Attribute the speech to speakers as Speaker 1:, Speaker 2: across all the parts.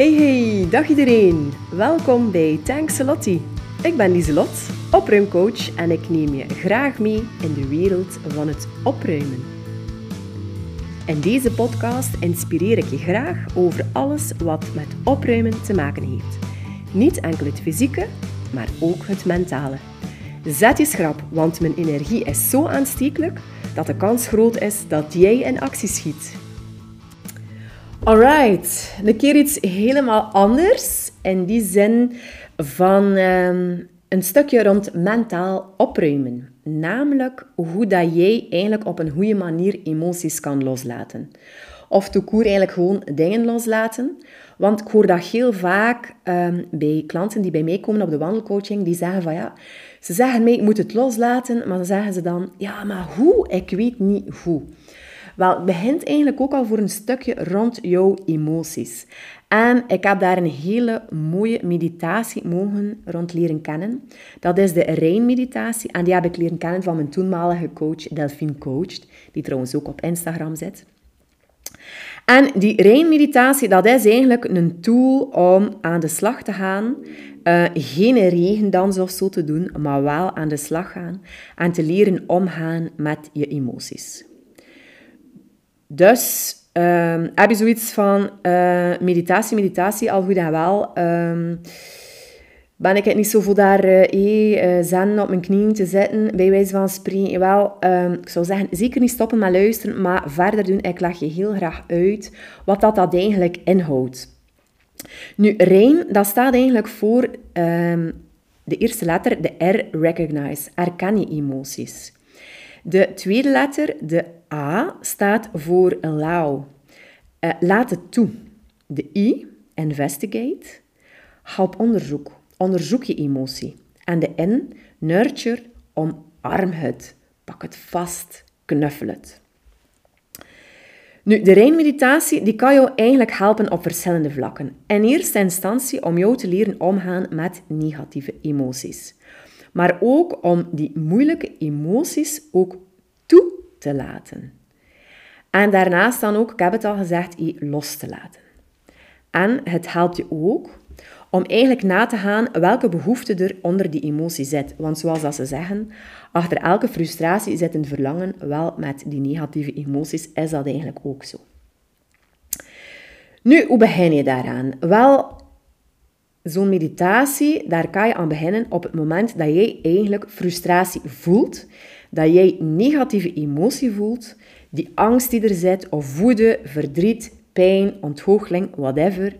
Speaker 1: Hey hey, dag iedereen. Welkom bij Thanks Lotti. Ik ben Lieselot, opruimcoach en ik neem je graag mee in de wereld van het opruimen. In deze podcast inspireer ik je graag over alles wat met opruimen te maken heeft. Niet enkel het fysieke, maar ook het mentale. Zet je schrap, want mijn energie is zo aanstekelijk dat de kans groot is dat jij in actie schiet. Alright, een keer iets helemaal anders. In die zin van ehm, een stukje rond mentaal opruimen. Namelijk hoe dat jij eigenlijk op een goede manier emoties kan loslaten. Of te koer eigenlijk gewoon dingen loslaten. Want ik hoor dat heel vaak um, bij klanten die bij mij komen op de wandelcoaching, die zeggen van ja, ze zeggen mij, ik moet het loslaten, maar dan zeggen ze dan, ja, maar hoe? Ik weet niet hoe. Wel, het begint eigenlijk ook al voor een stukje rond jouw emoties. En ik heb daar een hele mooie meditatie mogen rond leren kennen. Dat is de Rein-meditatie. En die heb ik leren kennen van mijn toenmalige coach, Delphine Coached, die trouwens ook op Instagram zit. En die Rein-meditatie, dat is eigenlijk een tool om aan de slag te gaan. Uh, geen regendans of zo te doen, maar wel aan de slag gaan. En te leren omgaan met je emoties. Dus um, heb je zoiets van uh, meditatie, meditatie, al goed en wel. Um, ben ik het niet zo voor daar uh, uh, zen op mijn knieën te zitten, bij wijze van spreken. Wel, um, ik zou zeggen, zeker niet stoppen met luisteren, maar verder doen. Ik leg je heel graag uit wat dat, dat eigenlijk inhoudt. Nu, rein, dat staat eigenlijk voor de eerste letter, de R, recognize. Erken je emoties. De tweede letter, de A, staat voor allow. Uh, laat het toe. De I, investigate. Ga op onderzoek. Onderzoek je emotie. En de N, nurture, omarm het. Pak het vast, knuffel het. Nu, de Rijnmeditatie die kan jou eigenlijk helpen op verschillende vlakken. In eerste instantie om jou te leren omgaan met negatieve emoties. Maar ook om die moeilijke emoties ook toe te laten. En daarnaast dan ook, ik heb het al gezegd, los te laten. En het helpt je ook om eigenlijk na te gaan welke behoefte er onder die emotie zit. Want zoals dat ze zeggen, achter elke frustratie zit een verlangen. Wel, met die negatieve emoties is dat eigenlijk ook zo. Nu, hoe begin je daaraan? Wel, zo'n meditatie, daar kan je aan beginnen op het moment dat jij eigenlijk frustratie voelt, dat jij negatieve emotie voelt, die angst die er zit, of woede, verdriet, pijn, ontgoocheling, whatever.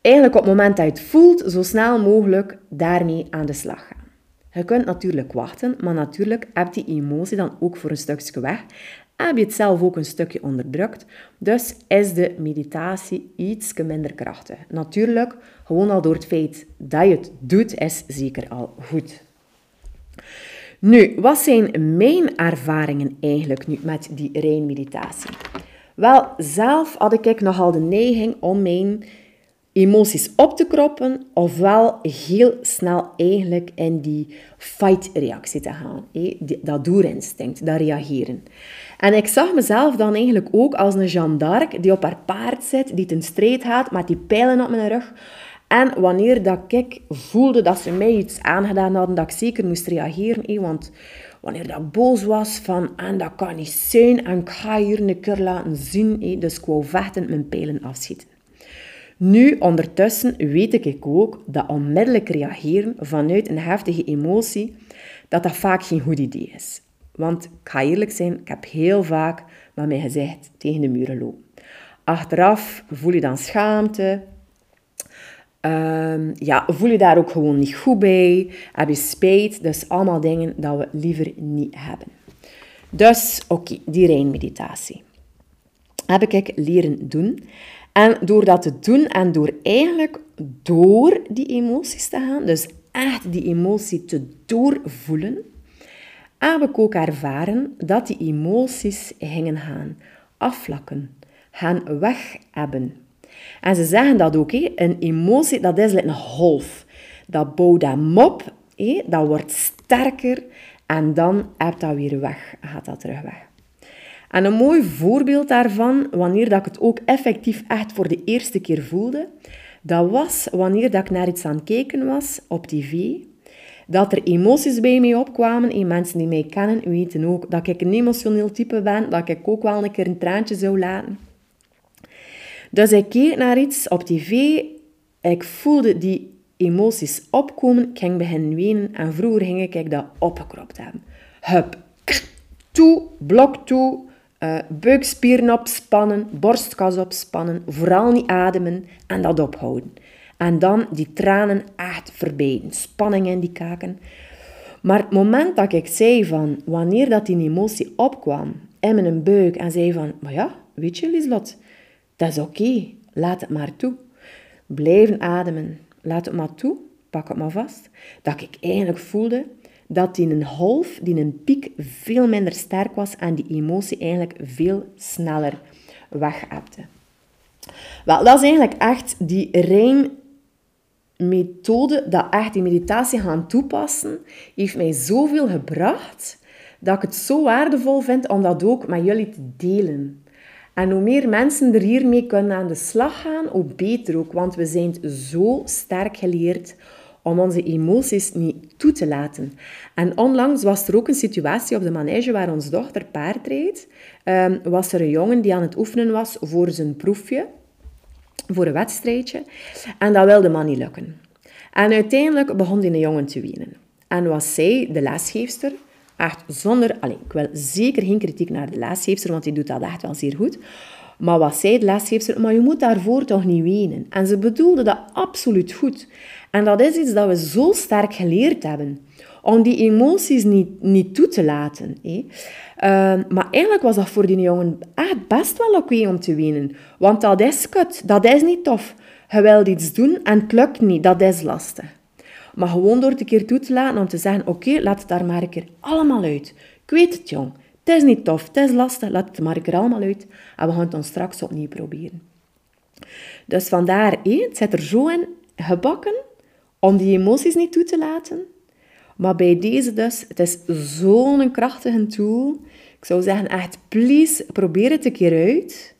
Speaker 1: Eigenlijk op het moment dat je het voelt, zo snel mogelijk daarmee aan de slag gaan. Je kunt natuurlijk wachten, maar natuurlijk heb die emotie dan ook voor een stukje weg. Heb je het zelf ook een stukje onderdrukt, dus is de meditatie iets minder krachtig. Natuurlijk, gewoon al door het feit dat je het doet, is zeker al goed. Nu, wat zijn mijn ervaringen eigenlijk nu met die Rijnmeditatie? Wel, zelf had ik nogal de neiging om mijn emoties op te kroppen, ofwel heel snel eigenlijk in die fight-reactie te gaan. Dat doerinstinct, dat reageren. En ik zag mezelf dan eigenlijk ook als een Jeanne d'Arc die op haar paard zit, die ten strijd gaat met die pijlen op mijn rug. En wanneer dat ik voelde dat ze mij iets aangedaan hadden, dat ik zeker moest reageren. want wanneer dat boos was van, en dat kan niet zijn, en ik ga hier een keer laten zien. dus ik wou vechten mijn pijlen afschieten. Nu, ondertussen weet ik ook dat onmiddellijk reageren vanuit een heftige emotie, dat dat vaak geen goed idee is. Want ik ga eerlijk zijn, ik heb heel vaak met mijn gezicht tegen de muren lopen. Achteraf voel je dan schaamte, Um, ja, voel je daar ook gewoon niet goed bij? Heb je spijt? Dus allemaal dingen dat we liever niet hebben. Dus, oké, die Rijnmeditatie. Heb ik leren doen. En door dat te doen en door eigenlijk door die emoties te gaan, dus echt die emotie te doorvoelen, heb ik ook ervaren dat die emoties gingen gaan afvlakken, gaan weg hebben. En ze zeggen dat ook, een emotie dat is een golf. Dat bouwt hem op, dat wordt sterker en dan heb dat weer weg, gaat dat terug weg. En een mooi voorbeeld daarvan, wanneer dat ik het ook effectief echt voor de eerste keer voelde, dat was wanneer dat ik naar iets aan het kijken was op tv, dat er emoties bij mij opkwamen. En mensen die mij kennen weten ook dat ik een emotioneel type ben, dat ik ook wel een keer een traantje zou laten. Dus ik keek naar iets op tv, ik voelde die emoties opkomen, ik ging beginnen wenen en vroeger ging ik dat opgekropt hebben. Hup, toe, blok toe, uh, buikspieren opspannen, borstkas opspannen, vooral niet ademen en dat ophouden. En dan die tranen echt verbijten, spanning in die kaken. Maar het moment dat ik zei van, wanneer dat die emotie opkwam in mijn buik en zei van, maar ja, weet je Lieslot, dat is oké, laat het maar toe. Blijven ademen, laat het maar toe, pak het maar vast. Dat ik eigenlijk voelde dat die een half, die een piek, veel minder sterk was en die emotie eigenlijk veel sneller wegapte. Wel, dat is eigenlijk echt die rein methode, dat echt die meditatie gaan toepassen, heeft mij zoveel gebracht, dat ik het zo waardevol vind om dat ook met jullie te delen. En hoe meer mensen er hiermee kunnen aan de slag gaan, hoe beter ook. Want we zijn zo sterk geleerd om onze emoties niet toe te laten. En onlangs was er ook een situatie op de manege waar onze dochter paard reed. Um, was er een jongen die aan het oefenen was voor zijn proefje, voor een wedstrijdje. En dat wilde maar niet lukken. En uiteindelijk begon die jongen te wenen. En was zij, de lesgeefster, echt zonder... Allez, ik wil zeker geen kritiek naar de lesgeefster, want die doet dat echt wel zeer goed. Maar wat zei de lesgeefster? Maar je moet daarvoor toch niet wenen. En ze bedoelde dat absoluut goed. En dat is iets dat we zo sterk geleerd hebben. Om die emoties niet, niet toe te laten. Hè. Uh, maar eigenlijk was dat voor die jongen echt best wel oké om te wenen. Want dat is kut. Dat is niet tof. Je wilt iets doen en het lukt niet. Dat is lastig. Maar gewoon door het een keer toe te laten om te zeggen... Oké, laat het daar maar een keer allemaal uit. Ik weet het, jong. Het is niet tof. Het is lastig. Laat het maar keer allemaal uit. En we gaan het dan straks opnieuw proberen. Dus vandaar, het zit er zo in gebakken om die emoties niet toe te laten. Maar bij deze dus, het is zo'n krachtige tool. Ik zou zeggen, echt, please, probeer het een keer uit.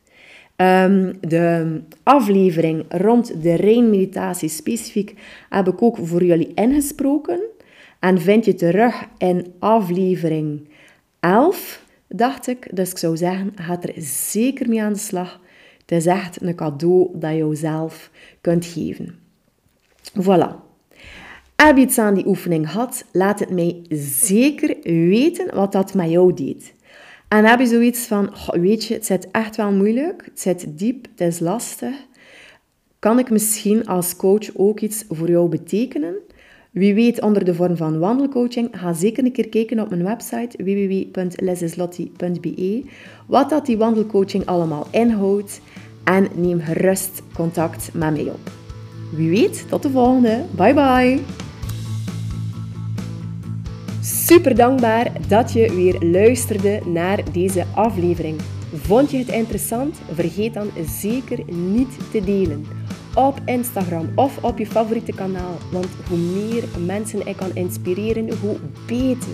Speaker 1: Um, de aflevering rond de Rein-meditatie specifiek heb ik ook voor jullie ingesproken. En vind je terug in aflevering 11, dacht ik. Dus ik zou zeggen, ga er zeker mee aan de slag. Het is echt een cadeau dat je zelf kunt geven. Voilà. Heb je iets aan die oefening gehad, laat het mij zeker weten wat dat met jou deed. En heb je zoiets van, weet je, het zit echt wel moeilijk, het zit diep, het is lastig. Kan ik misschien als coach ook iets voor jou betekenen? Wie weet onder de vorm van wandelcoaching, ga zeker een keer kijken op mijn website www.lesislotti.be wat dat die wandelcoaching allemaal inhoudt en neem gerust contact met mij op. Wie weet, tot de volgende. Bye bye! Super dankbaar dat je weer luisterde naar deze aflevering. Vond je het interessant? Vergeet dan zeker niet te delen. Op Instagram of op je favoriete kanaal. Want hoe meer mensen ik kan inspireren, hoe beter.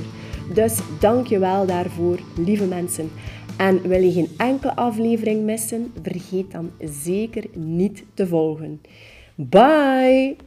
Speaker 1: Dus dank je wel daarvoor, lieve mensen. En wil je geen enkele aflevering missen? Vergeet dan zeker niet te volgen. Bye!